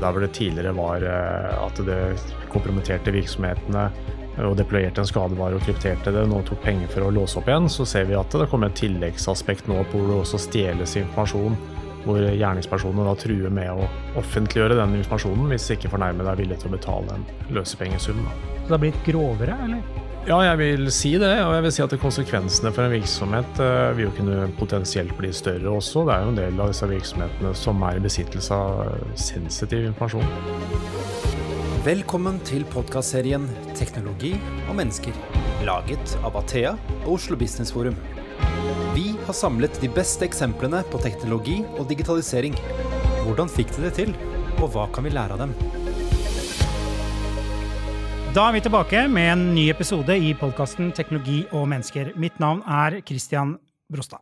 Der hvor det tidligere var at det kompromitterte virksomhetene og deployerte en skadevare og krypterte det, nå tok penger for å låse opp igjen, så ser vi at det kommer et tilleggsaspekt nå på hvor det også stjeles informasjon. Hvor gjerningspersonene da truer med å offentliggjøre den informasjonen hvis ikke fornærmede er villig til å betale en løsepengesum. Så det har blitt grovere, eller? Ja, jeg vil si det. Og jeg vil si at konsekvensene for en virksomhet uh, vil jo kunne potensielt bli større også. Det er jo en del av disse virksomhetene som er i besittelse av sensitiv informasjon. Velkommen til podkastserien 'Teknologi og mennesker', laget av Athea og Oslo Business Forum. Vi har samlet de beste eksemplene på teknologi og digitalisering. Hvordan fikk de det til, og hva kan vi lære av dem? Da er vi tilbake med en ny episode i podkasten 'Teknologi og mennesker'. Mitt navn er Christian Brostad.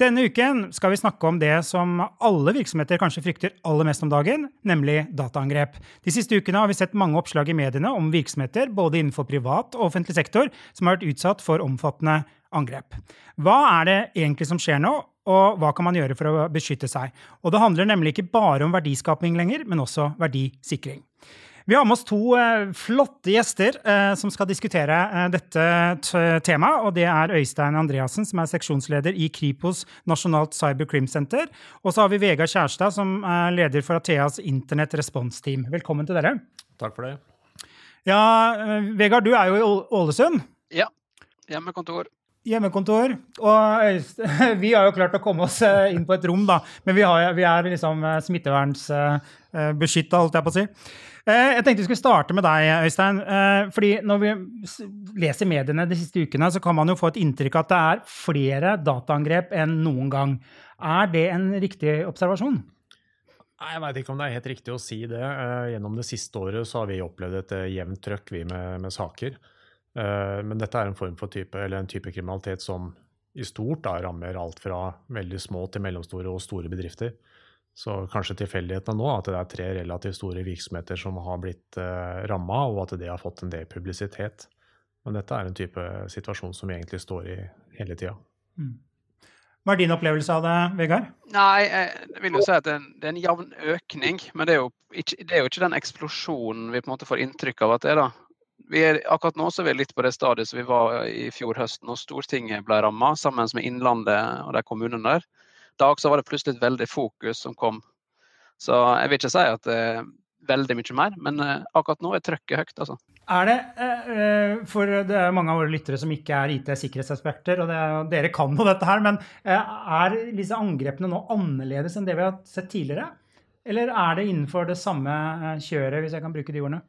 Denne uken skal vi snakke om det som alle virksomheter kanskje frykter aller mest om dagen, nemlig dataangrep. De siste ukene har vi sett mange oppslag i mediene om virksomheter, både innenfor privat og offentlig sektor, som har vært utsatt for omfattende angrep. Hva er det egentlig som skjer nå, og hva kan man gjøre for å beskytte seg? Og det handler nemlig ikke bare om verdiskaping lenger, men også verdisikring. Vi har med oss to uh, flotte gjester uh, som skal diskutere uh, dette temaet. og Det er Øystein Andreassen, som er seksjonsleder i Kripos nasjonalt cyberkrimsenter. Og så har vi Vegard Kjærstad, som er leder for Atheas Internett responsteam. Velkommen til dere. Takk for det. Ja, Vegard, du er jo i Ålesund. Ja. Hjemmekontor. Hjemmekontor. Og vi har jo klart å komme oss inn på et rom, da. Men vi, har, vi er liksom smittevernsbeskytta, holdt jeg på å si. Eh, jeg tenkte vi skulle starte med deg, Øystein. Eh, fordi Når vi leser mediene de siste ukene, så kan man jo få et inntrykk av at det er flere dataangrep enn noen gang. Er det en riktig observasjon? Jeg veit ikke om det er helt riktig å si det. Eh, gjennom det siste året så har vi opplevd et jevnt trøkk med, med saker. Men dette er en form for type, eller en type kriminalitet som i stort da rammer alt fra veldig små til mellomstore og store bedrifter. Så kanskje tilfeldighetene nå at det er tre relativt store virksomheter som har blitt eh, ramma, og at det har fått en del publisitet. Men dette er en type situasjon som vi egentlig står i hele tida. Mm. Hva er din opplevelse av det, Vegard? Nei, Jeg vil jo si at det er en, det er en jevn økning. Men det er, ikke, det er, jo ikke, den eksplosjonen vi på en måte får inntrykk av at det er. da. Er, akkurat nå så er vi litt på det stadiet som vi var i fjor høst, når Stortinget ble ramma sammen med Innlandet og de kommunene der Da også var det plutselig et veldig fokus som kom. Så jeg vil ikke si at det er veldig mye mer, men eh, akkurat nå er trøkket høyt. altså. Er det, eh, eh, for det er mange av våre lyttere som ikke er IT-sikkerhetseksperter, og er, dere kan jo dette her, men er disse angrepene nå annerledes enn det vi har sett tidligere? Eller er det innenfor det samme kjøret, hvis jeg kan bruke de ordene?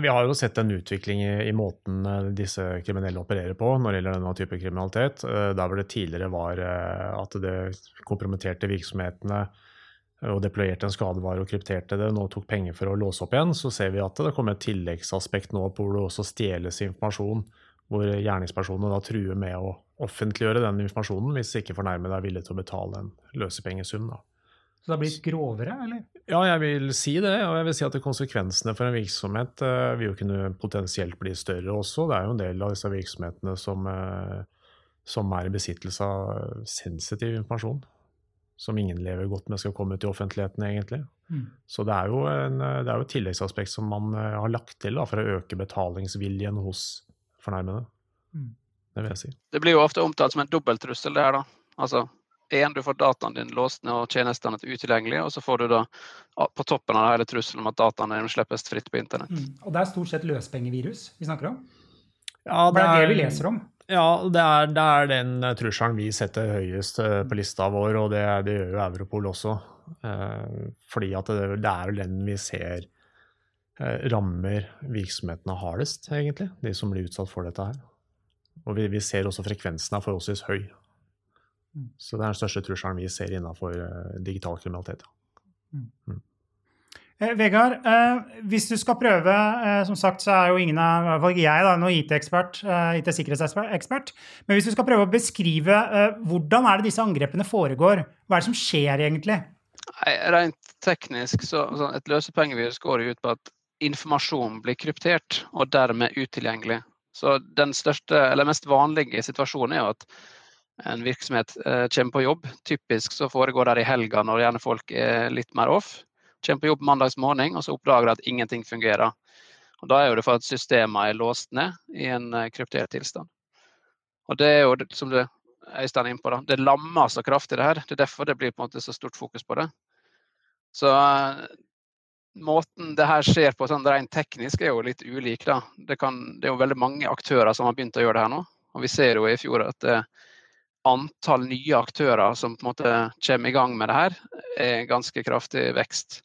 Vi har jo sett en utvikling i, måten eh, disse kriminelle opererer på når det gjelder denne type kriminalitet. Eh, der hvor det tidligere var eh, at det kompromitterte virksomhetene og deployerte en skadevare og krypterte det, nå tok penger for å låse opp igjen, så ser vi at det kommer et tilleggsaspekt nå på hvor det også stjeles informasjon. Hvor gjerningspersonene da truer med å offentliggjøre den informasjonen hvis ikke fornærmede er villig til å betale en løsepengesum. da. Så det har blitt grovere, eller? Ja, jeg vil si det. Og jeg vil si at konsekvensene for en virksomhet uh, vil jo kunne potensielt bli større også. Det er jo en del av disse virksomhetene som, uh, som er i besittelse av sensitiv informasjon. Som ingen lever godt med skal komme ut i offentligheten, egentlig. Mm. Så det er, jo en, det er jo et tilleggsaspekt som man uh, har lagt til da, for å øke betalingsviljen hos fornærmede. Mm. Det vil jeg si. Det blir jo ofte omtalt som en dobbelttrussel, det her, da. Altså en, du får dataen din låst ned og tjenestene utilgjengelige. og så får du da på toppen av det hele trusselen om at dataene slippes fritt på internett. Mm. Og det er stort sett løspengevirus vi snakker om? Ja, det det er det vi leser om. Ja, det er, det er den trusselen vi setter høyest eh, på lista vår, og det, det gjør jo Europol også. Eh, fordi at det, det er jo den vi ser eh, rammer virksomhetene hardest, egentlig. De som blir utsatt for dette her. Og vi, vi ser også frekvensen er forholdsvis høy. Mm. Så det er den største trusselen vi ser innenfor uh, digital kriminalitet. Mm. Mm. Eh, Vegard, eh, hvis du skal prøve eh, Som sagt så er jo ingen av i hvert fall ikke jeg da, noen IT-ekspert, eh, IT-sikkerhetsekspert. Men hvis du skal prøve å beskrive eh, hvordan er det disse angrepene foregår? Hva er det som skjer egentlig? Rent teknisk så, så et løsepengevirus går ut på at informasjon blir kryptert og dermed utilgjengelig. Så den største, eller mest vanlige situasjonen er jo at en virksomhet eh, kommer på jobb. Typisk så foregår det i helga når gjerne folk er litt mer off. Kommer på jobb mandags morgen, og så oppdager at ingenting fungerer. Og Da er jo det for at systemene er låst ned i en eh, kryptert tilstand. Og det er jo, som det Øystein er inne på, da, det lammer så kraftig det her. Det er derfor det blir på en måte så stort fokus på det. Så uh, måten det her skjer på sånn rent teknisk er jo litt ulik. da. Det, kan, det, er jo veldig mange aktører som har begynt å gjøre det her nå. Og vi ser jo i fjor at det, antall nye aktører som på en måte kommer i gang med det her, er ganske kraftig vekst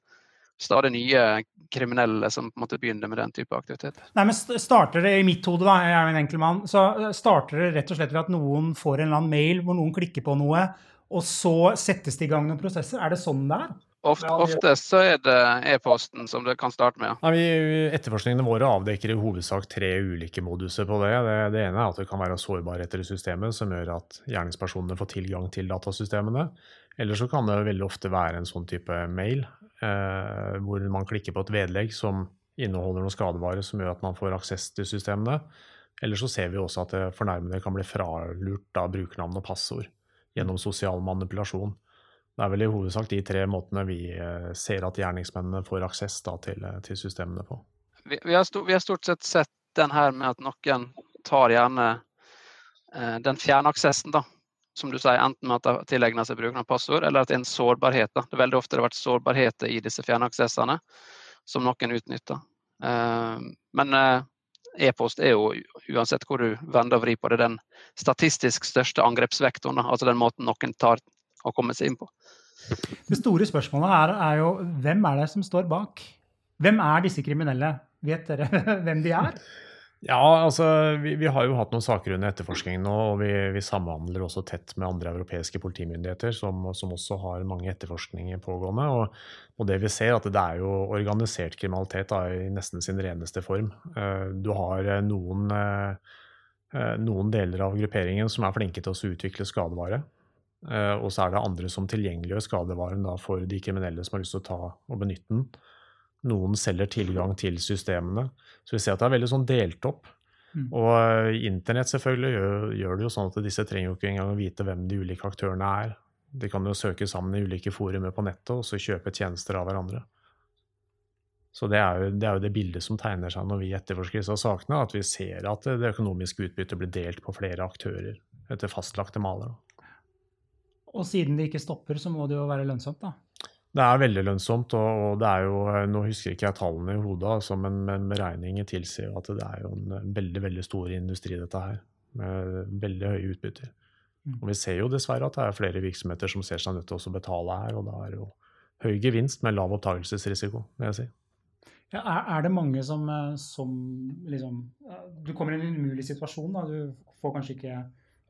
stadig nye kriminelle som på en måte begynner med den type aktivitet. Nei, men starter det i mitt hode, da, jeg er en enkel mann, så eh, starter det rett og slett ved at noen får en eller annen mail hvor noen klikker på noe, og så settes det i gang noen prosesser? Er det sånn det er? Ofte, oftest så er det e-posten som du kan starte med. Nei, etterforskningene våre avdekker i hovedsak tre ulike moduser på det. det. det. ene er at det kan være sårbarheter i systemet som gjør at gjerningspersonene får tilgang til datasystemene. Eller så kan det veldig ofte være en sånn type mail eh, hvor man klikker på et vedlegg som inneholder noe skadevare som gjør at man får aksess til systemene. Eller så ser vi også at fornærmede kan bli fralurt av brukernavn og passord gjennom sosial manipulasjon. Det er vel i hovedsak de tre måtene vi eh, ser at gjerningsmennene får aksess da, til, eh, til, systemene på. Vi, vi, har stort, vi, har stort sett sett den her med at noen tar gjerne eh, den fjernaksessen, da som du sier, enten med at de tilegner seg brukeren av passord, eller at det er en sårbarhet. Da. Det er veldig ofte det har vært sårbarheter i disse fjernaksessene som noen utnytter. Eh, men uh, e-post er jo, uansett hvor du vender og vrir på det, den statistisk største angrepsvektoren. Altså den måten noen tar å komme seg inn på. Det store spørsmålet her er jo hvem er det som står bak? Hvem er disse kriminelle? Vet dere hvem de er? Ja, altså vi, vi, har jo hatt noen saker under etterforskningen nå, og vi, vi samhandler også tett med andre europeiske politimyndigheter som, som også har mange etterforskninger pågående. Og, og, det vi ser, at det er jo organisert kriminalitet da, i nesten sin reneste form. Uh, du har eh, noen, uh, noen, deler av grupperingen som er flinke til å utvikle skadevare. Uh, og så er det andre som tilgjengeliggjør skadevaren da, for de kriminelle som har lyst til å ta og benytte den. Noen selger tilgang til systemene. Så vi ser at det er veldig sånn delt opp. Mm. Og eh, internett selvfølgelig gjør, gjør, det jo sånn at disse trenger jo ikke engang å vite hvem de ulike aktørene er. De kan jo søke sammen i ulike forumer på nettet og så kjøpe tjenester av hverandre. Så det er, jo, det er, jo, det bildet som tegner seg når vi etterforsker disse sakene, at vi ser at det økonomiske utbyttet blir delt på flere aktører etter fastlagte maler. Og siden det ikke stopper, så må det jo være lønnsomt, da? Det er veldig lønnsomt, og det er jo Nå husker ikke jeg tallene i hodet, altså, men, men beregninger tilsier at det er jo en veldig veldig stor industri, dette her. Med veldig høye utbytter. Mm. Og vi ser jo dessverre at det er flere virksomheter som ser seg nødt til å betale her, og da er det jo høy gevinst med lav opptakelsesrisiko, vil jeg si. Ja, er, det mange som, eh, som, liksom Du kommer i en umulig situasjon. Da. Du får kanskje ikke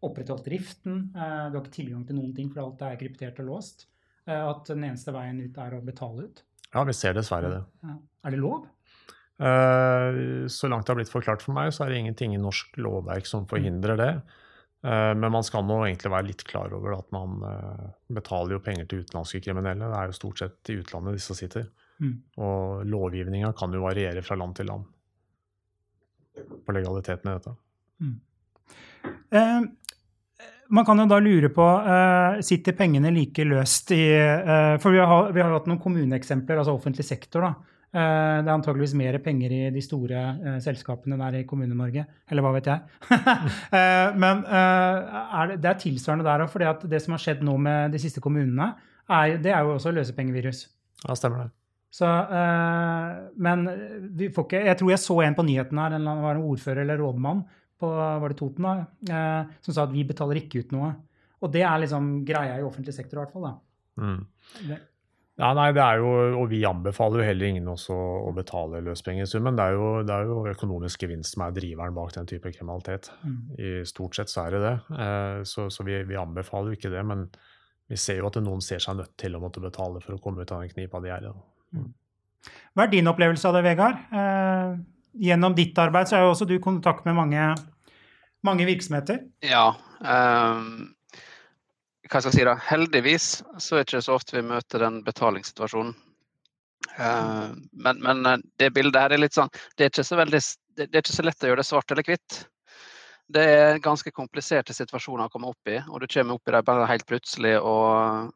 opprettholdt driften. Eh, du har ikke tilgang til noen ting, for alt er kryptert og låst. Eh, at den eneste veien ut er å betale ut? Ja, vi ser dessverre det. Ja. Er det lov? Uh, så langt det har blitt forklart for meg, så er det ingenting i norsk lovverk som forhindrer det. Men man skal nå egentlig være litt klar over at man betaler jo penger til utenlandske kriminelle. Det er jo stort sett i utlandet disse sitter. Mm. Og lovgivninga kan jo variere fra land til land på legaliteten i dette. Mm man kan jo da lure på uh, Sitter pengene like løst i uh, For vi har, vi har, hatt noen kommuneeksempler, altså offentlig sektor. da. Uh, det er antageligvis mer penger i de store selskapene der i Kommune-Norge. Eller hva vet jeg. men er det, det, er tilsvarende der òg. For det som har skjedd nå med de siste kommunene, er, det er jo også løsepengevirus. Ja, stemmer det. Så, men vi får ikke Jeg tror jeg så en på nyheten her, en, var en ordfører eller rådmann på var det Toten da, eh, som sa at vi betaler ikke ut noe. Og det er liksom greia i offentlig sektor i hvert fall. da. Mm. Ja, nei, det er jo, og Vi anbefaler jo heller ingen også å betale løspengesummen. Det er jo, det er jo økonomisk gevinst som er driveren bak den type kriminalitet. Mm. I Stort sett så er det det. Eh, så, så vi, vi, anbefaler jo ikke det. Men vi ser jo at noen ser seg nødt til å måtte betale for å komme ut av den knipa de er i. Mm. Hva er din opplevelse av det, Vegard? Eh, gjennom ditt arbeid så er jo også du i kontakt med mange, mange virksomheter. Ja. Um, hva skal jeg si da? Heldigvis så er det ikke så ofte vi møter den betalingssituasjonen. Uh, men, men, eh, det bildet her er litt sånn det er, ikke så veldig, det er ikke så lett å gjøre det svart eller hvitt. Det er ganske kompliserte situasjoner å komme opp i, og du kommer opp i det bare helt plutselig og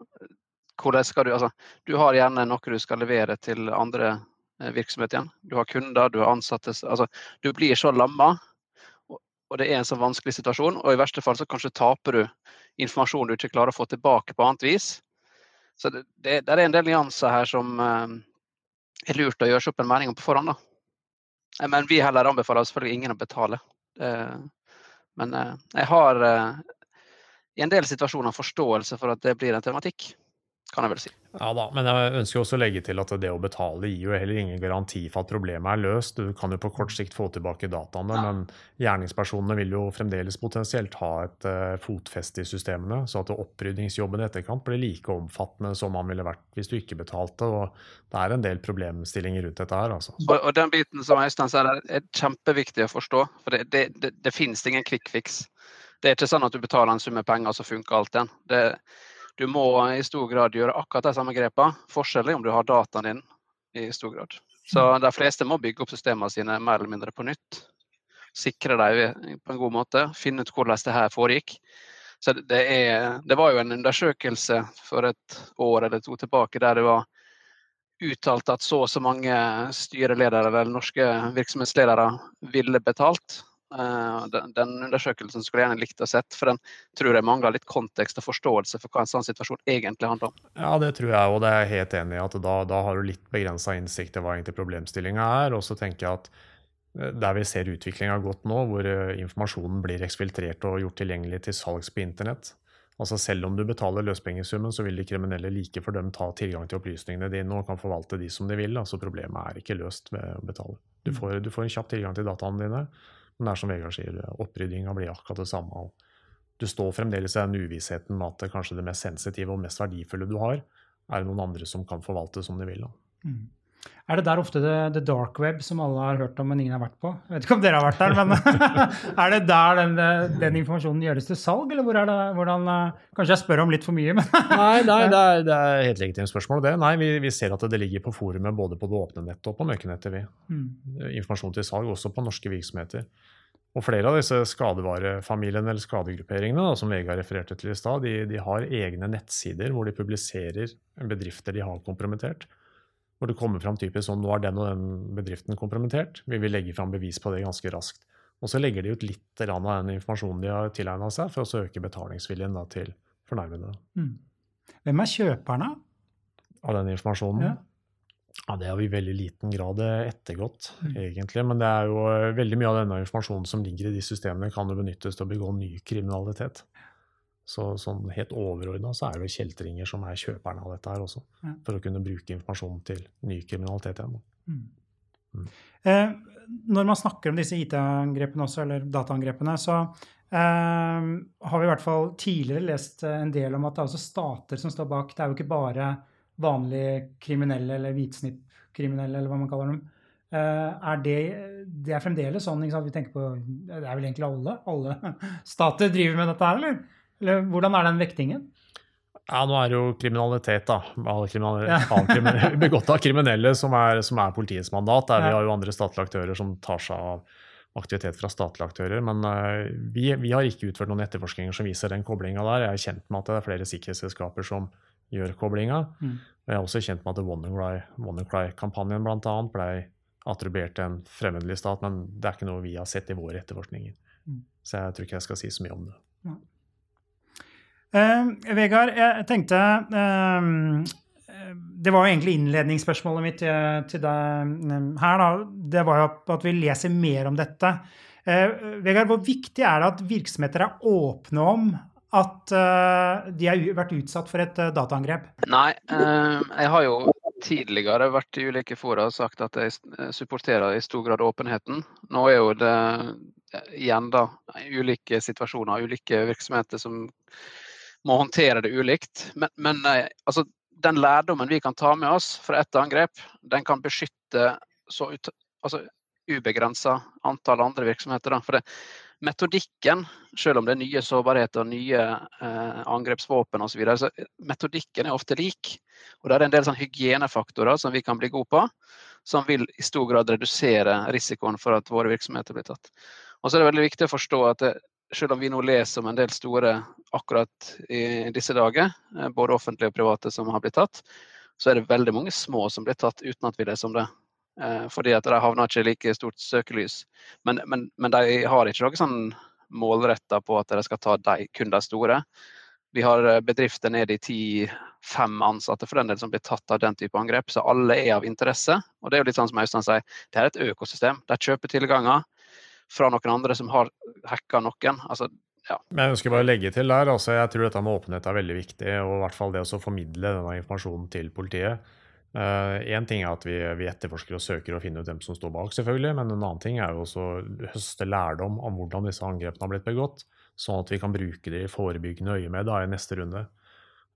hvordan skal du Altså, du har gjerne noe du skal levere til andre eh, virksomheter igjen. Du har kunder, du har ansatte Altså, du blir så lamma, og det er en så vanskelig situasjon. Og i verste fall så kanskje taper du informasjon du ikke klarer å få tilbake på annet vis. Så det, det, er en del nyanser her som eh, er lurt å gjøre seg opp en mening om på forhånd. da. Eh, men vi heller anbefaler selvfølgelig ingen å betale. Eh, men eh, jeg har i en del situasjoner forståelse for at det blir en tematikk kan jeg vel si. Ja da, men jeg ønsker også å legge til at det å betale gir jo heller ingen garanti for at problemet er løst. Du kan jo på kort sikt få tilbake dataene, ja. men gjerningspersonene vil jo fremdeles potensielt ha et uh, fotfeste i systemene, så at opprydningsjobben i etterkant blir like omfattende som han ville vært hvis du ikke betalte. og Det er en del problemstillinger rundt dette her. altså. Og, og den biten som Øystein sier, er kjempeviktig å forstå. For det, det, det, det finnes ingen quick fix. Det er ikke sånn at du betaler en sum med penger, så funker alt igjen. Det, du må i stor grad gjøre akkurat de samme grepene. Forskjellen er om du har dataen din i stor grad. Så mm. de fleste må bygge opp systemene sine mer eller mindre på nytt. Sikre dem på en god måte. Finne ut hvordan det her foregikk. Så det, er, det var jo en undersøkelse for et år eller to tilbake der det var uttalt at så og så mange styreledere eller norske virksomhetsledere ville betalt. Eh, den, den, undersøkelsen skulle jeg gjerne likt å sett, for den tror jeg mangler litt kontekst og forståelse for hva en sånn situasjon egentlig handler om. Ja, det tror jeg, og det er jeg helt enig i. at Da, da har du litt begrensa innsikt i hva egentlig problemstillinga er. Og så tenker jeg at eh, der vi ser utviklinga gått nå, hvor eh, informasjonen blir eksfiltrert og gjort tilgjengelig til salgs på internett, Altså Selv om du betaler løspengesummen, så vil de kriminelle like for dem ta tilgang til opplysningene dine og kan forvalte de som de vil. altså Problemet er ikke løst ved å betale. Du mm. får, du får en kjapp tilgang til dataene dine. Men det er som Vegard sier, oppryddinga blir akkurat det samme. Du står fremdeles i den uvissheten at det kanskje det mest sensitive og mest verdifulle du har, er noen andre som kan forvalte som de vil. Mm. Er det der ofte det, the dark web som alle har hørt om, men ingen har vært på? Jeg vet ikke om dere har vært der, men er det der den, den, informasjonen gjøres til salg, eller hvor er det, hvordan Kanskje jeg spør om litt for mye, men Nei, nei det, er, det er helt legitimt spørsmål. det. Nei, vi, vi, ser at det ligger på forumet både på det åpne nettet og på mørkenettet. Vi. Mm. Informasjon til salg også på norske virksomheter. Og flere av disse skadevarefamiliene eller skadegrupperingene da, som Vegard refererte til i stad, de, de, har egne nettsider hvor de publiserer bedrifter de har kompromittert. Hvor det kommer fram typisk sånn nå er den og den bedriften kompromittert. Vi vil legge fram bevis på det ganske raskt. Og så legger de ut litt av den informasjonen de har tilegna seg, for å øke betalingsviljen da, til fornærmede. Mm. Hvem er kjøperne? Av den informasjonen? Ja. ja. Det har vi i veldig liten grad ettergått, mm. egentlig. Men det er jo eh, veldig mye av denne informasjonen som ligger i de systemene, kan jo benyttes til å begå ny kriminalitet. Så sånn helt overordna så er det kjeltringer som er kjøperne av dette her også. Ja. For å kunne bruke informasjon til ny kriminalitet igjen. Mm. Mm. Eh, når man snakker om disse IT-angrepene også, eller dataangrepene, så eh, har vi i hvert fall tidligere lest en del om at det er også stater som står bak. Det er jo ikke bare vanlige kriminelle eller hvitsnippkriminelle, eller hva man kaller dem. Uh, er det, det er fremdeles sånn vi tenker på Det er vel egentlig alle? Alle stater driver med dette her, eller? Eller hvordan er den vektingen? Ja, nå er det jo kriminalitet, da. Ja. begått av kriminelle som er, som er, politiets mandat. Der ja. Vi har jo andre statlige aktører som tar seg av aktivitet fra statlige aktører. Men uh, vi, vi, har ikke utført noen etterforskninger som viser den koblinga der. Jeg er kjent med at det er flere sikkerhetsselskaper som gjør koblinga. Mm. Jeg er også kjent med at WannaCry-kampanjen bl.a. ble attribuert til en fremmedlig stat, men det er ikke noe vi har sett i våre etterforskninger. Mm. Så jeg tror ikke jeg skal si så mye om det. Ja. Uh, Vegard, jeg tenkte uh, Det var jo egentlig innledningsspørsmålet mitt til, til deg um, her. Da. Det var jo at vi leser mer om dette. Uh, Vegard, hvor viktig er det at virksomheter er åpne om at de har vært utsatt for et dataangrep? Nei, jeg har jo tidligere vært i ulike fora og sagt at jeg supporterer i stor grad åpenheten. Nå er jo det igjen da ulike situasjoner, ulike virksomheter som må håndtere det ulikt. Men, men eh, altså, den lærdommen vi kan ta med oss fra ett angrep, den kan beskytte så ut, altså, ubegrensa antall andre virksomheter. Da. For det, metodikken, selv om det er nye sårbarheter og nye eh, angrepsvåpen osv., så, videre, så metodikken er ofte lik. Og det er en del sånn hygienefaktorer som vi kan bli gode på, som vil i stor grad redusere risikoen for at våre virksomheter blir tatt. Og så er det veldig viktig å forstå at det, selv om vi nå leser om en del store akkurat i disse dager, eh, både offentlige og private som har blitt tatt, så er det veldig mange små som blir tatt uten at vi leser om det. Eh, fordi at de havner ikke i like stort søkelys. Men, men, men de har ikke noe sånn målretta på at de skal ta de, kun de store. Vi har eh, bedrifter ned i ti-fem ansatte for den del som blir tatt av den type angrep. Så alle er av interesse. Og det er jo litt sånn som Øystein sier, det er et økosystem. De kjøper tilganger fra noen andre som har hacka noen. Altså, ja. Men jeg ønsker bare å legge til der, altså jeg tror dette med åpenhet er veldig viktig. Og i hvert fall det å formidle denne informasjonen til politiet. Én uh, ting er at vi, vi, etterforsker og søker å finne ut hvem som står bak, selvfølgelig. Men en annen ting er jo også å høste lærdom om hvordan disse angrepene har blitt begått. Sånn at vi kan bruke det i forebyggende øyemed i neste runde.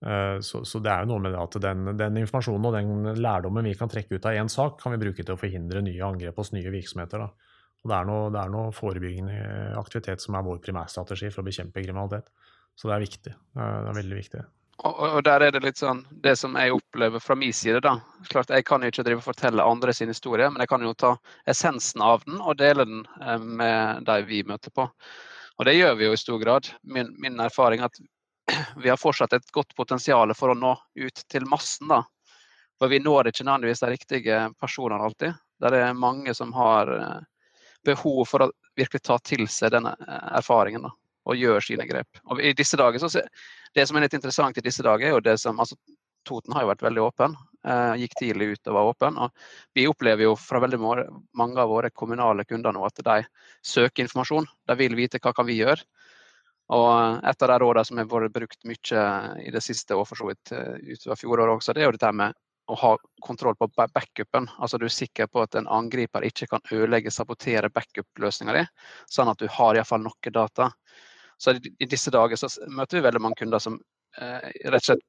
Uh, så, så, det er jo noe med det at den, den, informasjonen og den lærdommen vi kan trekke ut av én sak, kan vi bruke til å forhindre nye angrep hos nye virksomheter. Da. Og det er, noe, det er noe forebyggende aktivitet som er vår primærstrategi for å bekjempe kriminalitet. Så det er viktig. Det er veldig viktig. Og, der er det litt sånn, det som jeg opplever fra min side, da. Klart, Jeg kan jo ikke drive og fortelle andre sin historie, men jeg kan jo ta essensen av den og dele den eh, med de vi møter på. Og det gjør vi jo i stor grad. Min, min erfaring er at vi har fortsatt et godt potensial for å nå ut til massen. da. For vi når ikke nødvendigvis de riktige personene alltid. Der er mange som har eh, behov for å virkelig ta til seg denne eh, erfaringen da, og gjøre sine grep. Og i disse dager, så, Det som er litt interessant i disse dager, er jo det som altså, Toten har jo vært veldig åpen. Eh, gikk tidlig ut og var åpen. og Vi opplever jo fra veldig mange av våre kommunale kunder nå at de søker informasjon. De vil vite hva kan vi gjøre. Og Et av de rådene som har vært brukt mye i det siste og for så vidt eh, utover fjoråret også, det er jo dette med å ha kontroll på backupen. Altså Du er sikker på at en angriper ikke kan ødelegge, sabotere backup-løsninga di, sånn at du har iallfall noe data. Så I disse dager så møter vi veldig mange kunder som eh, rett og slett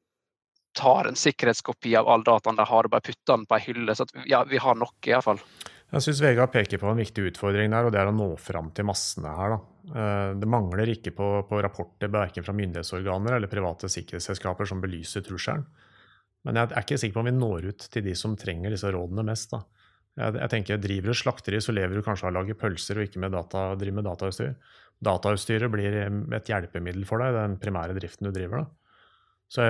tar en sikkerhetskopi av all dataen de har, og bare putter den på ei hylle. Så at, ja, vi har noe, iallfall. Jeg syns Vegard peker på en viktig utfordring der, og det er å nå fram til massene her. Da. Eh, det mangler ikke på, på rapporter verken fra myndighetsorganer eller private sikkerhetsselskaper som belyser trusselen. Men jeg er ikke sikker på om vi når ut til de som trenger disse rådene mest. da. Jeg, jeg tenker, Driver du slakteri, så lever du kanskje av å lage pølser og ikke med data, driver med datautstyr. Datautstyret blir et hjelpemiddel for deg, den primære driften du driver. da. Så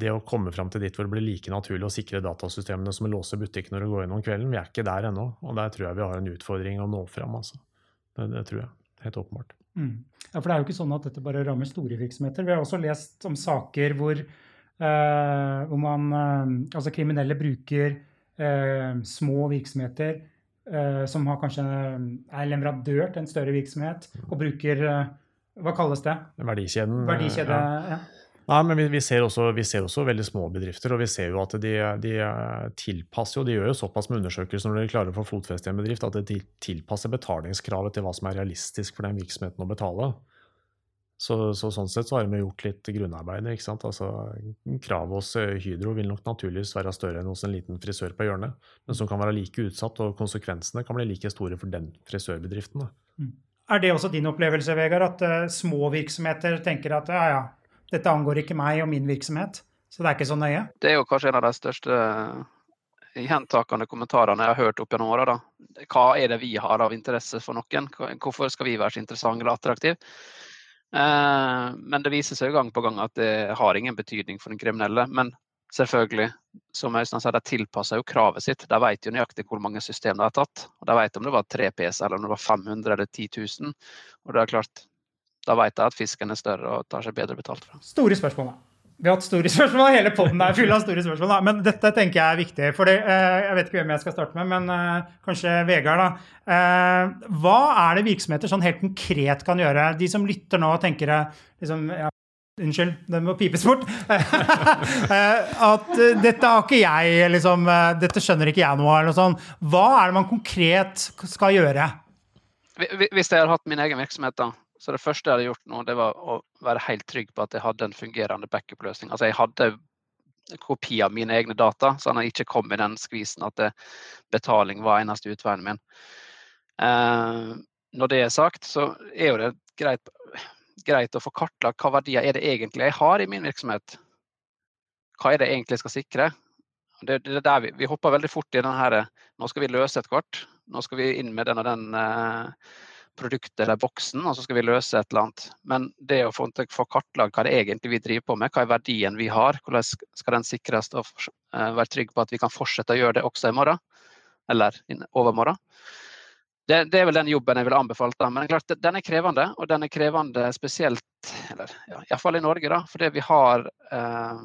det å komme fram til dit hvor det blir like naturlig å sikre datasystemene som å låse butikken når du går inn om kvelden, vi er ikke der ennå. Og der tror jeg vi har en utfordring å nå fram. altså. Det, det tror jeg. Helt åpenbart. Mm. Ja, For det er jo ikke sånn at dette bare rammer store virksomheter. Vi har også lest om saker hvor hvor man, uh, altså kriminelle bruker uh, små virksomheter som har kanskje er leverandør til en større virksomhet, og bruker Hva kalles det? Verdikjeden. Verdikjede, ja. Nei, men vi, vi, ser også, vi, ser også, veldig små bedrifter, og vi ser jo at de, de tilpasser jo, de gjør jo såpass med undersøkelser når de klarer å få fotfeste i en bedrift, at de tilpasser betalingskravet til hva som er realistisk for den virksomheten å betale. Så, så, sånn sett så har vi gjort litt grunnarbeid. ikke sant? Altså, Kravet hos eh, Hydro vil nok naturligvis være større enn hos en liten frisør på hjørnet, men som kan være like utsatt, og konsekvensene kan bli like store for den frisørbedriften. Mm. Er det også din opplevelse, Vegard, at uh, små virksomheter tenker at ja, ja, dette angår ikke meg og min virksomhet, så det er ikke så nøye? Det er jo kanskje en av de største gjentakende kommentarene jeg har hørt opp gjennom åra. Hva er det vi har av interesse for noen? Hvorfor skal vi være så interessante eller attraktive? Eh, men det viser seg gang på gang at det har ingen betydning for den kriminelle. Men selvfølgelig, som Øystein sa, de tilpasser jo kravet sitt. De vet jo nøyaktig hvor mange system de har tatt. Og de vet om det var 3 PC, eller om det var 500 eller 10 000. Og det er klart, da vet de at fisken er større og tar seg bedre betalt fra. Store spørsmål, da. Vi har hatt store spørsmål. Hele poden er full av store spørsmål. Da. Men dette tenker jeg er viktig. For det, eh, jeg vet ikke hvem jeg skal starte med, men eh, kanskje Vegard. da. Eh, hva er det virksomheter sånn helt konkret kan gjøre? De som lytter nå og tenker liksom, ja, Unnskyld, det må pipes bort. At dette har ikke jeg, liksom, dette skjønner ikke jeg noe av. eller sånn. Hva er det man konkret skal gjøre? Hvis jeg har hatt min egen virksomhet, da, så det første jeg hadde gjort nå, det var å være helt trygg på at jeg hadde en fungerende backup-løsning. Altså jeg hadde kopi av mine egne data, så han ikke kom i den skvisen at det, betaling var eneste utveien min. Eh, når det er sagt, så er jo det greit, greit å få kartlagt hva verdier er det egentlig jeg har i min virksomhet. Hva er det egentlig jeg skal sikre? Det, det der vi, vi, hopper veldig fort i den her Nå skal vi løse et kort. Nå skal vi inn med den og den eh, produktet eller boksen, og så skal vi løse et eller annet. Men det å få, få kartlagt hva det egentlig vi driver på med, hva er verdien vi har, hvordan skal den sikres og uh, være trygg på at vi kan fortsette å gjøre det også i morgen, eller overmorgen. Det, det, er vel den jobben jeg ville anbefalt. Da. Men klart, den er krevende, og den er krevende spesielt eller ja, iallfall i Norge, da, fordi vi har eh,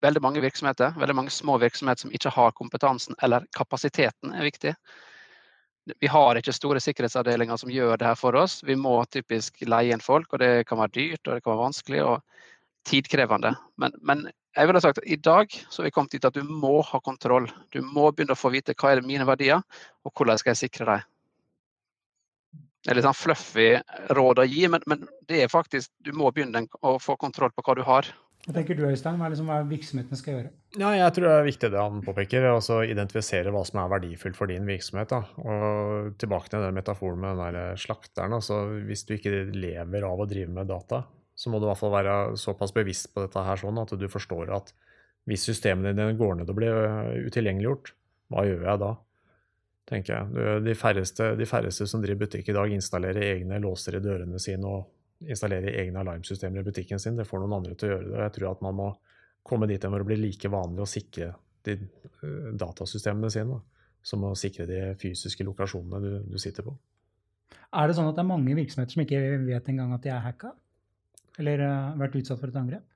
veldig mange virksomheter, veldig mange små virksomheter som ikke har kompetansen eller kapasiteten er viktig. Vi har ikke store sikkerhetsavdelinger som gjør det her for oss. Vi må typisk leie inn folk, og det kan være dyrt og det kan være vanskelig og tidkrevende. Men, men jeg ville sagt at i dag så har vi kommet dit at du må ha kontroll. Du må begynne å få vite hva er mine verdier, og hvordan skal jeg sikre dem. Det er litt sånn fluffy råd å gi, men, men det er faktisk, du må begynne å få kontroll på hva du har. Hva tenker du, Øystein? Hva er liksom hva virksomheten skal gjøre? Ja, jeg tror det er viktig det han påpeker, altså identifisere hva som er verdifullt for din virksomhet. Da. Og tilbake til den metaforen med den der slakteren. Altså, hvis du ikke lever av å drive med data, så må du i hvert fall være såpass bevisst på dette her sånn at du forstår at hvis systemene dine går ned og blir utilgjengeliggjort, hva gjør jeg da? tenker jeg. De færreste, de færreste som driver butikk i dag, installerer egne låser i dørene sine og installere egne alarmsystemer i butikken sin. Det får noen andre til å gjøre det. og Jeg tror at man må komme dit hvor det blir like vanlig å sikre de eh, datasystemene sine som å sikre de fysiske lokasjonene du, du, sitter på. Er det sånn at det er mange virksomheter som ikke vet engang at de er hacka? Eller uh, vært utsatt for et angrep?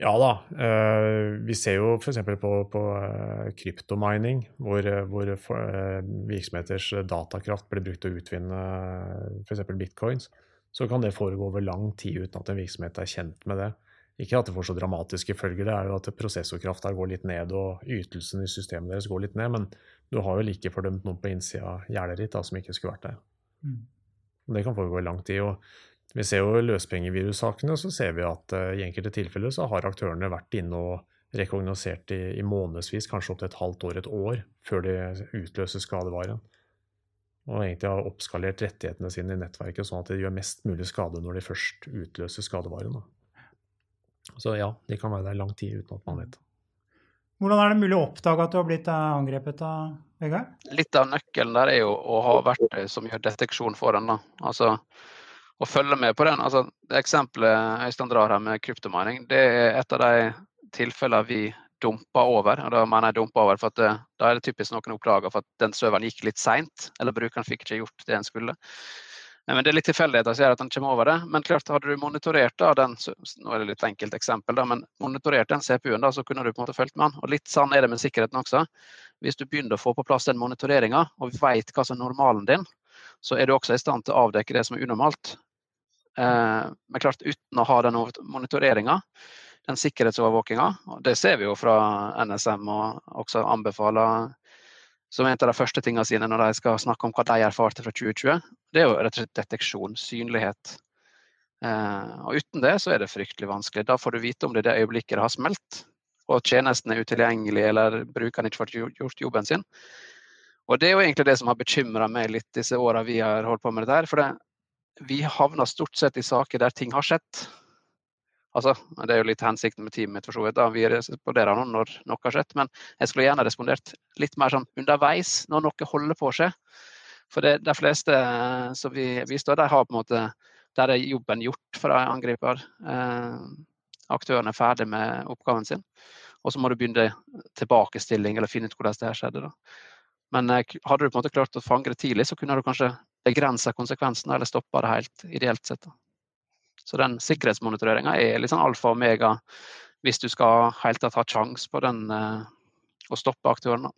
Ja da. Uh, vi ser jo f.eks. på, på uh, kryptomining, hvor, hvor virksomheters datakraft blir brukt til å utvinne f.eks. bitcoins så kan det foregå over lang tid uten at en virksomhet er kjent med det. Ikke at det får så dramatiske følger, det er jo at prosessorkrafta går litt ned og ytelsen i systemet deres går litt ned, men du har jo like fordømt noen på innsida av gjerdet ditt da, som ikke skulle vært der. Mm. Det kan foregå i lang tid. og Vi ser jo løspengevirussakene, så ser vi at uh, i enkelte tilfeller så har aktørene vært inne og rekognosert i, i månedsvis, kanskje opptil et halvt år, et år, før de utløser skadevaren og egentlig har oppskalert rettighetene sine i nettverket sånn at de gjør mest mulig skade når de først utløser skadevaren. Så ja, de kan være der lang tid uten at man vet. Hvordan er det mulig å oppdage at du har blitt eh, angrepet av Vegard? Litt av nøkkelen der er jo å ha verktøy som gjør deteksjon for en. da. Altså å følge med på den. Altså, det eksempelet Øystein drar her med kryptomining, det er et av de tilfellene vi dumpa over. og Da mener jeg dumpa over, for at, da er det typisk noen oppdager for at den serveren gikk litt seint, eller brukeren fikk ikke gjort det en skulle. Men Det er litt tilfeldigheter som gjør at den kommer over det. Men klart, hadde du monitorert da, den nå er det litt enkelt eksempel da, men monitorert den CPU-en, da, så kunne du på en måte fulgt med den. Og Litt sånn er det med sikkerheten også. Hvis du begynner å få på plass den monitoreringa, og vet hva som er normalen din, så er du også i stand til å avdekke det som er unormalt. Eh, men klart, uten å ha den monitoreringa, den sikkerhetsovervåkinga. Det ser vi jo fra NSM og også anbefaler som en av de første tingene sine når de skal snakke om hva de erfarte fra 2020. Det er jo rett og slett deteksjon, synlighet. Eh, og uten det så er det fryktelig vanskelig. Da får du vite om det er det øyeblikket det har smelt, og tjenesten er utilgjengelig eller brukeren ikke får gjort jobben sin. Og det er jo egentlig det som har bekymra meg litt disse åra vi har holdt på med det der. For det, vi havner stort sett i saker der ting har skjedd. Altså, det er jo litt hensikten med teamet mitt, for så vidt. da, Vi responderer nå når noe har skjedd, men jeg skulle gjerne respondert litt mer sånn underveis, når noe holder på å skje. For det, de fleste eh, som vi står der har på en måte Der er jobben gjort for angriper. Eh, aktøren er ferdig med oppgaven sin. Og så må du begynne tilbakestilling eller finne ut hvordan det her skjedde. da. Men eh, hadde du på en måte klart å fange det tidlig, så kunne du kanskje begrensa konsekvensene eller stoppa det helt, ideelt sett. da. Så den sikkerhetsmonitoreringa er sånn alfa og omega hvis du skal helt tatt ha sjanse på den eh, å stoppe aktøren.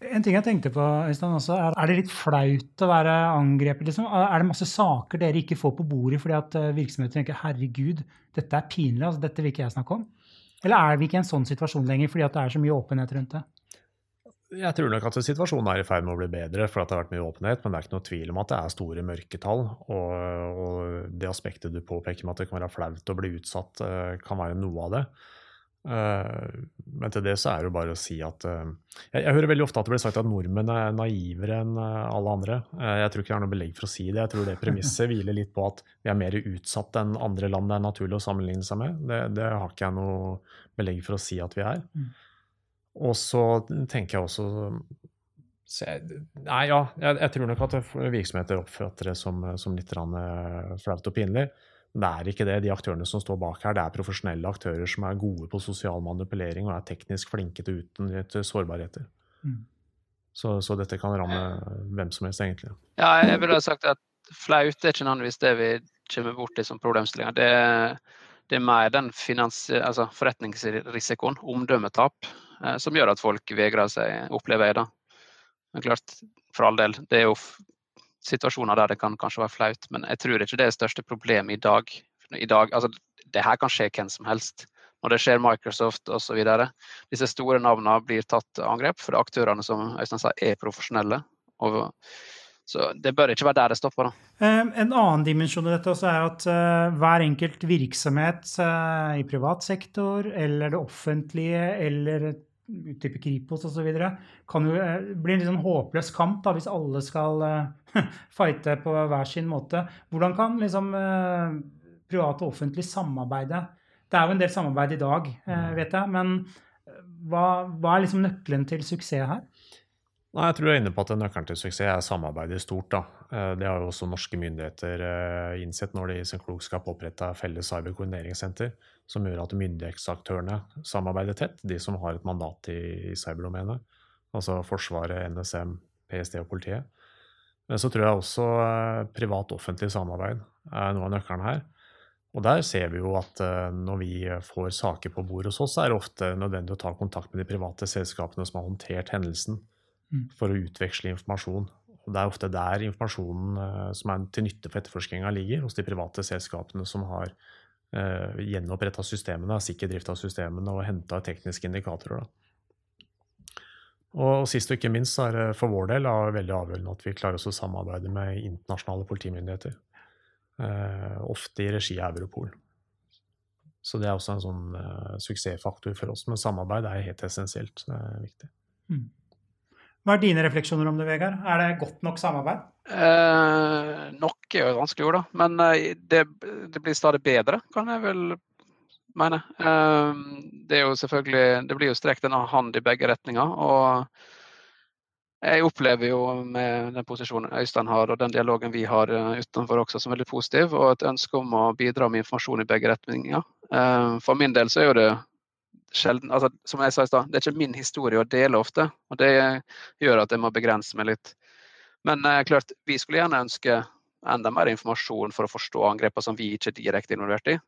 En ting jeg tenkte på, Øystein, også, er, er det litt flaut å være angrepet? Liksom? Er det masse saker dere ikke får på bordet fordi at eh, virksomheter tenker herregud, dette er pinlig, altså, dette vil ikke jeg snakke om? Eller er vi ikke i en sånn situasjon lenger fordi at det er så mye åpenhet rundt det? Jeg tror nok at situasjonen er i ferd med å bli bedre, for det har vært mye åpenhet. Men det er ikke noe tvil om at det er store mørketall. Og, og det aspektet du påpeker med at det kan være flaut å bli utsatt, eh, kan være noe av det. Eh, men til det så er det jo bare å si at eh, jeg, jeg, hører veldig ofte at det blir sagt at nordmenn er naivere enn alle andre. Jeg tror ikke jeg har noe belegg for å si det. Jeg tror det premisset hviler litt på at vi er mer utsatt enn andre land det er naturlig å sammenligne seg med. Det, det har ikke jeg noe belegg for å si at vi er. Mm. Og så tenker jeg også Jeg, nei, ja, jeg, jeg, tror nok at virksomheter oppfatter det som, som litt eh, flaut og pinlig. Men det er ikke det. De aktørene som står bak her, det er profesjonelle aktører som er gode på sosial manipulering og er teknisk flinke til å utnytte sårbarheter. Mm. Så, så, dette kan ramme hvem som helst, egentlig. Ja, jeg ville ha sagt at flaut er ikke nødvendigvis det vi kommer borti som problemstillinger. Det, det, er mer den altså forretningsrisikoen, omdømmetap, som gjør at folk vegrer seg, opplever jeg da. Men klart, for all del, det er jo situasjoner der det kan kanskje være flaut, men jeg tror ikke det er det største problemet i dag. I dag altså, det her kan skje hvem som helst. Når det skjer Microsoft osv. Disse store navnene blir tatt angrep, for aktørene som Øystein sa, er profesjonelle. Og, så det bør ikke være der det stopper. Da. En annen dimensjon i dette er at uh, hver enkelt virksomhet uh, i privat sektor eller det offentlige eller type Kripos osv. kan jo eh, bli en litt sånn håpløs kamp da, hvis alle skal uh, fighte på hver sin måte. Hvordan kan liksom uh, private og offentlig samarbeide? Det er jo en del samarbeid i dag, uh, vet jeg, men hva, hva, er liksom nøkkelen til suksess her? Nei, jeg tror du er inne på at Nøkkelen til suksess er samarbeidet stort. da. Det har jo også norske myndigheter innsett når de i sin klokskap oppretta felles cyberkoordineringssenter som gjør at myndighetsaktørene samarbeider tett, de som har et mandat i, cyberdomenet, altså Forsvaret, NSM, PST og politiet. Men så tror jeg også eh, privat-offentlig samarbeid er noe av nøkkelen her. Og der ser vi jo at eh, når vi får saker på bordet hos oss, så er det ofte nødvendig å ta kontakt med de private selskapene som har håndtert hendelsen. For å utveksle informasjon. Og det er ofte der informasjonen eh, som er til nytte for etterforskninga ligger, hos de private selskapene som har eh, gjenoppretta systemene, sikker drift av systemene og henta tekniske indikatorer. Da. Og sist og ikke minst er det for vår del veldig avgjørende at vi klarer oss å samarbeide med internasjonale politimyndigheter. Eh, ofte i regi av Europol. Så det er også en sånn uh, suksessfaktor for oss. Men samarbeid er helt essensielt. Det er viktig. Mm. Hva er dine refleksjoner om det, Vegard? Er det godt nok samarbeid? Eh, nok er jo et vanskelig ord, da. Men eh, det, det, blir stadig bedre, kan jeg vel mene. Eh, det er jo selvfølgelig Det blir jo strekt en hand i begge retninger. Og jeg opplever jo med den posisjonen Øystein har, og den dialogen vi har eh, utenfor også, som veldig positiv. Og et ønske om å bidra med informasjon i begge retninger. Eh, for min del så er jo det sjelden altså, Som jeg sa i stad, det er ikke min historie å dele ofte. Og det gjør at jeg må begrense meg litt. Men eh, klart, vi skulle gjerne ønske enda mer informasjon for å forstå angrepene som vi ikke er direkte involvert i.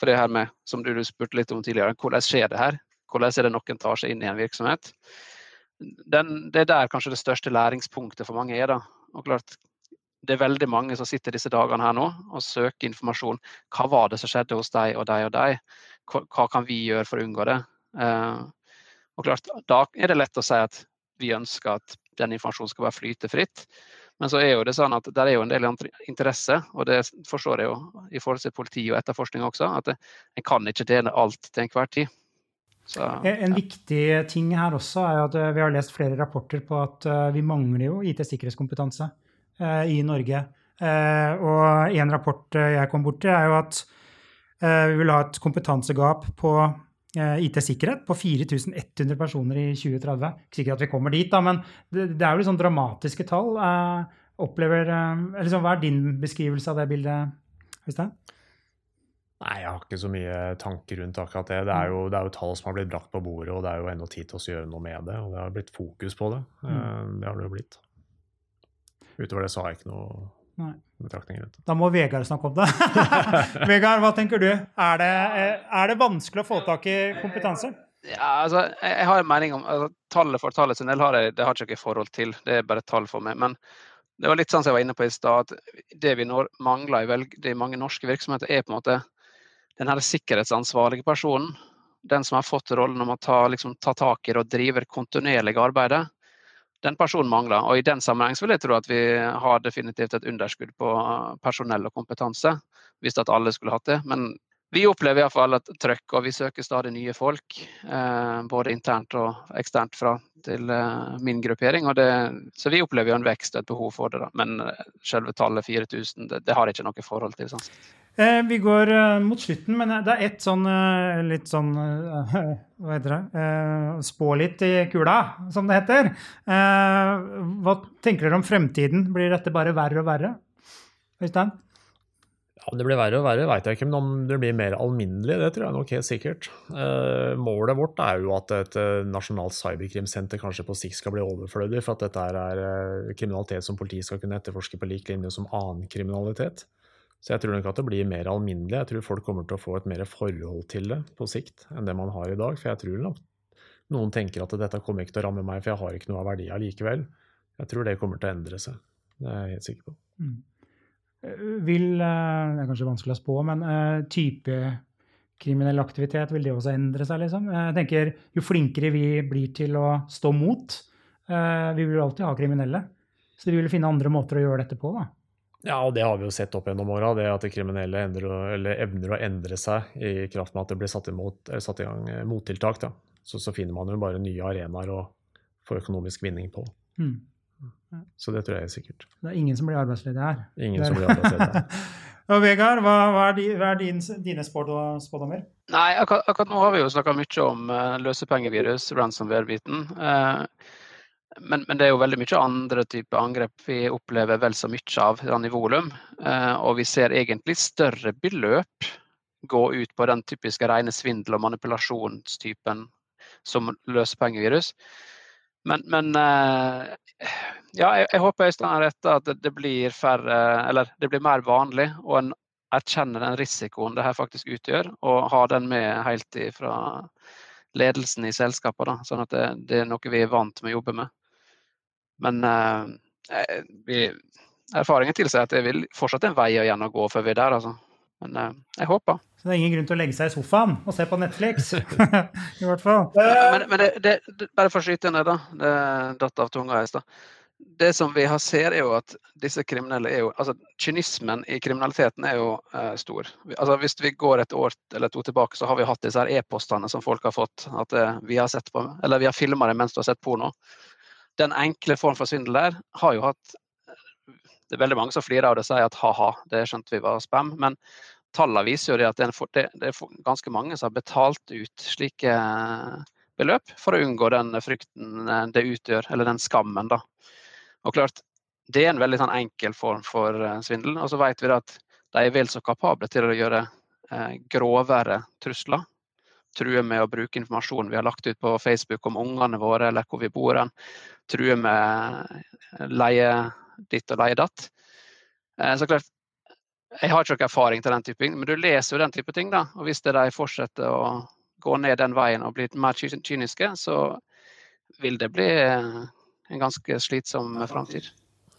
For det her med, som du spurte litt om tidligere, hvordan skjer det her? Hvordan er det noen tar seg inn i en virksomhet? Den, det er der kanskje det største læringspunktet for mange er. da. Og klart, det er veldig mange som sitter disse dagene her nå og søker informasjon. Hva var det som skjedde hos deg og deg og deg? Hva kan vi gjøre for å unngå det? Eh, og klart, Da er det lett å si at vi ønsker at den informasjonen skal bare flyte fritt. Men så er jo det sånn at der er jo en del interesse, og det forstår jeg jo i forhold til politi og etterforskning også, at en kan ikke dele alt til enhver tid. Så, ja. En viktig ting her også er at vi har lest flere rapporter på at eh, vi mangler jo IT-sikkerhetskompetanse. Eh, i Norge. Eh, og en rapport eh, jeg kom borti, er jo at vi vil ha et kompetansegap på IT-sikkerhet på 4100 personer i 2030. Ikke sikkert at vi kommer dit, da, men det, er jo liksom dramatiske tall. Opplever, liksom, hva er din beskrivelse av det bildet, Øystein? Nei, jeg har ikke så mye tanker rundt akkurat det. Det er, jo, det er jo tall som har blitt brakt på bordet, og det er jo ennå tid til å gjøre noe med det. Og det har blitt fokus på det. Mm. Det har det jo blitt. Utover det så har jeg ikke noe. Da må Vegard snakke om det. Vegard, hva tenker du? Er det, er det, vanskelig å få tak i kompetanse? Ja, altså, jeg har en mening om altså, Tallet for tallet sin del har jeg, det har ikke jeg forhold til. Det er bare tall for meg. Men det var litt sånn som jeg var inne på i stad, at det vi mangler i veldig mange norske virksomheter, er på en måte den her sikkerhetsansvarlige personen. Den som har fått rollen om å ta, liksom, ta tak i det og drive kontinuerlig arbeidet den personen mangler. Og I den sammenheng vil jeg tro at vi har definitivt et underskudd på personell og kompetanse, hvis at alle skulle hatt det. Men vi opplever iallfall et trøkk, og vi søker stadig nye folk. Eh, både internt og eksternt fra til eh, min gruppering. Det, så vi opplever jo en vekst og et behov for det. Da. Men eh, selve tallet 4000, det, det har jeg ikke noe forhold til. Sånn. Eh, vi går eh, mot slutten, men det er ett sånn eh, litt sånn eh, Hva heter det? Eh, spå litt i kula, som det heter. Eh, hva tenker dere om fremtiden? Blir dette bare verre og verre? Øystein? Om det blir verre og verre, veit jeg ikke, men om det blir mer alminnelig, det tror jeg nok helt sikkert. Eh, målet vårt er jo at et eh, nasjonalt cyberkrimsenter kanskje på sikt skal bli overflødig, for at dette er eh, kriminalitet som politiet skal kunne etterforske på lik linje som annen kriminalitet. Så jeg tror nok at det blir mer alminnelig. Jeg tror folk kommer til å få et mer forhold til det på sikt enn det man har i dag. For jeg tror nok noen tenker at dette kommer ikke til å ramme meg, for jeg har ikke noe av verdi allikevel. Jeg tror det kommer til å endre seg. Det er jeg helt sikker på. Mm. Eh, Vil eh, Det er kanskje vanskelig å spå, men eh, type kriminell aktivitet, vil det også endre seg, liksom? Jeg tenker, Jo flinkere vi blir til å stå mot Vi vil alltid ha kriminelle. Så vi vil finne andre måter å gjøre dette på, da. Ja, og det har vi jo sett opp gjennom åra, det at det kriminelle endrer, eller evner å endre seg i kraft med at det blir satt, imot, eller satt i gang eh, mottiltak. Da. Så, så finner man jo bare nye arenaer å få økonomisk vinning på. Mm. Så det tror jeg er sikkert. Det er ingen som blir arbeidsledig her. Ingen som blir arbeidsledig. Og Vegard, hva, hva er, di, hva er din, dine spådommer? Nei, akkurat, akkurat nå har vi jo snakka mye om uh, løsepengevirus, ransomware-biten. Eh, men, men det er jo veldig mye andre typer angrep vi opplever vel så mye av i volum. Eh, og vi ser egentlig større beløp gå ut på den typiske rene svindel- og manipulasjonstypen som løsepengevirus. Men, men eh, ja, jeg, jeg håper Øystein har rett at det, blir færre, eller det blir mer vanlig, og en erkjenner den risikoen det her faktisk utgjør, og har den med helt fra ledelsen i selskapet. Da, sånn at det, det, er noe vi er vant med å jobbe med. Men eh, vi, erfaringen tilsier at det vil fortsatt en vei igjen å gå før vi er der. Altså. Men eh, jeg håper. Så det er ingen grunn til å legge seg i sofaen og se på Netflix. I hvert fall. Men, men det, det, det, bare for å skyte det, da. Det datt av tunga i stad. Det som vi har ser, er jo at disse kriminelle er jo Altså, kynismen i kriminaliteten er jo eh, stor. Altså, hvis vi går et år eller to tilbake, så har vi hatt disse her e-postene som folk har fått. At eh, vi har sett på, eller vi har filma det mens du har sett porno. Den enkle form for svindel der har jo hatt Det er veldig mange som flirer av det og sier at ha-ha, det skjønte vi var spam. Men tallene viser jo det at det er, ganske mange som har betalt ut slike beløp for å unngå den frykten det utgjør, eller den skammen. da. Og klart, Det er en veldig sånn, enkel form for uh, svindel. Og så vet vi at de er vel så kapable til å gjøre grovere trusler. True med å bruke informasjon vi har lagt ut på Facebook om ungene våre eller hvor vi bor. hen. True med leie ditt og leie datt. Uh, så klart, jeg har ikke noen erfaring til den type ting, men du leser jo den type ting. da, og Hvis de fortsetter å gå ned den veien og bli mer kyniske, så vil det bli en ganske slitsom framtid.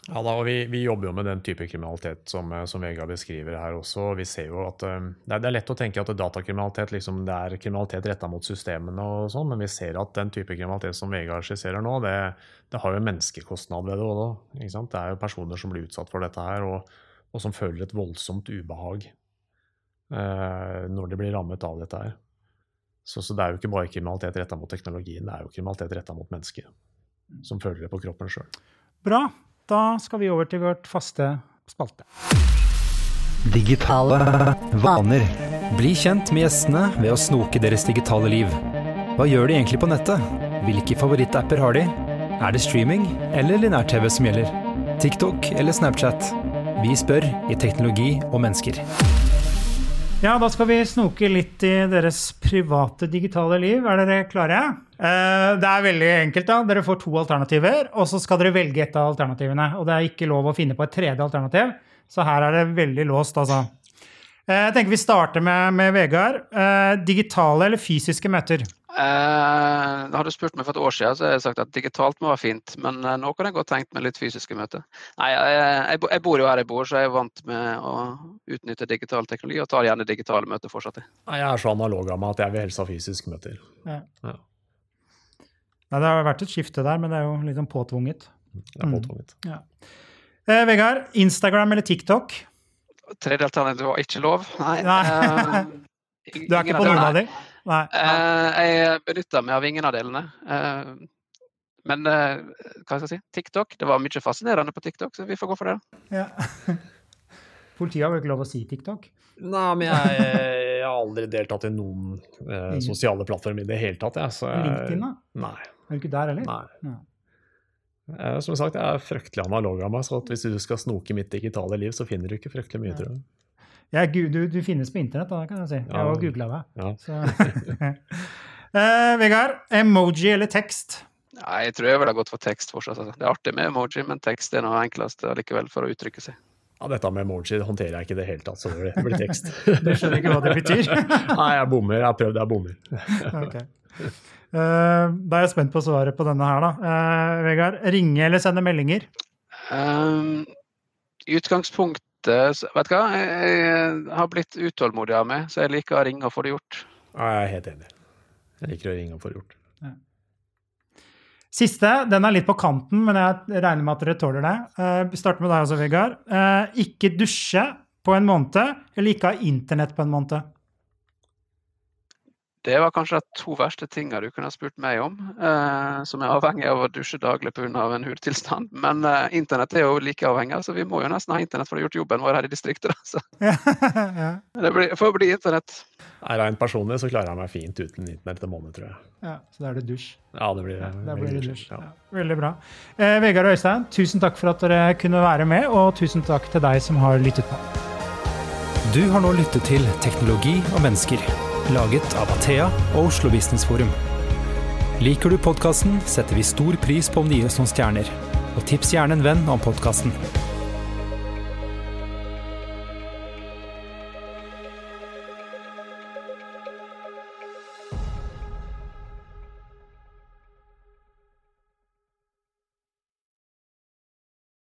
Ja da, og vi, vi, jobber jo med den type kriminalitet som, som Vegard beskriver her også. Vi ser jo at det, er, det, er, lett å tenke at datakriminalitet liksom, det er kriminalitet retta mot systemene, og sånn, men vi ser at den type kriminalitet som Vegard skisserer nå, det, det har jo en menneskekostnad ved det òg. Det er jo personer som blir utsatt for dette her, og, og som føler et voldsomt ubehag eh, når de blir rammet av dette her. Så, så det er jo ikke bare kriminalitet retta mot teknologien, det er jo kriminalitet retta mot mennesker som føler det på kroppen sjøl. Bra. Da skal vi over til vårt faste spalte. Digitale vaner. Bli kjent med gjestene ved å snoke deres digitale liv. Hva gjør de egentlig på nettet? Hvilke favorittapper har de? Er det streaming eller linær-TV som gjelder? TikTok eller Snapchat? Vi spør i Teknologi og mennesker. Ja, da skal vi snoke litt i deres private digitale liv. Er dere klare? Det er veldig enkelt. da. Dere får to alternativer, og så skal dere velge et av alternativene. Og det er ikke lov å finne på et tredje alternativ, så her er det veldig låst, altså. Jeg tenker vi starter med, med Vegard. Digitale eller fysiske møter? Eh, hadde du spurt meg for et år siden, så har jeg sagt at digitalt må være fint. Men eh, nå kan jeg godt tenkt meg litt fysiske møter. Nei, jeg, jeg, jeg, bor jo her jeg bor, så jeg er vant med å utnytte digital teknologi og tar gjerne digitale møter fortsatt. Jeg er så analog av meg at jeg vil helst ha fysiske møter. Ja. Ja. Nei, det har vært et skifte der, men det er jo litt sånn påtvunget. Det er påtvunget. Mm. Ja. Eh, Vegard, Instagram eller TikTok? Tredje alternativ var ikke lov. Nei. Nei. Eh, Du er ikke på noen av dem? Nei. Eh, jeg benytta meg av ingen av delene. Eh, men hva skal jeg si? TikTok. Det var mye fascinerende på TikTok, så vi får gå for det. Ja. Politiet har jo ikke lov å si TikTok. Nei, men jeg, jeg har aldri deltatt i noen sosiale plattformer i det hele tatt. Jeg, så jeg, LinkedIn, da? Nei. Er du ikke der heller? nei. Ja. Eh, som sagt, jeg er fryktelig analog av meg, så at hvis du skal snoke mitt digitale liv, så finner du ikke fryktelig mye, tror jeg. Ja, du, du finnes på internett, da, kan jeg si. Jeg har googla deg. Ja. Så. Eh, Vegard, emoji eller tekst? Nei, jeg tror jeg ville gått for tekst fortsatt. Altså. Det er artig med emoji, men tekst er noe enklest likevel for å uttrykke seg. Ja, dette med emoji håndterer jeg ikke i det hele tatt, så det blir, tekst. Du skjønner ikke hva det betyr? Nei, jeg bommer. Jeg har prøvd, jeg bommer. Ok. Eh, da er jeg spent på svaret på denne her, da. Eh, Vegard, ringe eller sende meldinger? Um, I utgangspunktet Vet du hva, jeg, jeg har blitt utålmodig av meg, så jeg liker å ringe og få det gjort. Ja, jeg er helt enig. Jeg liker å ringe og få det gjort. Siste, den er litt på kanten, men jeg regner med at dere tåler det. Eh, Vi starter med deg også, Vegard. Eh, ikke dusje på en måned, eller ikke ha internett på en måned? Det var kanskje de to verste tingene du kunne ha spurt meg om, eh, som er avhengig av å dusje daglig pga. en hudtilstand. Men eh, internett er jo like avhengig, så vi må jo nesten ha internett for å ha gjort jobben vår her i distriktet. da. Så ja. det blir, får bli internett. Rent personlig så klarer jeg meg fint uten internett en måned, tror jeg. ja, så da er det dusj. Ja, det blir, Ja, det blir det dusj, dusj. Ja. Ja, veldig bra. Eh, Vegard og Øystein, tusen takk for at dere kunne være med, og tusen takk til deg som har lyttet på. Du har nå lyttet til Teknologi og mennesker, laget av Athea og Oslo Business Forum. Liker du podkasten, setter vi stor pris på om du gir oss noen stjerner. Og tips gjerne en venn om podkasten.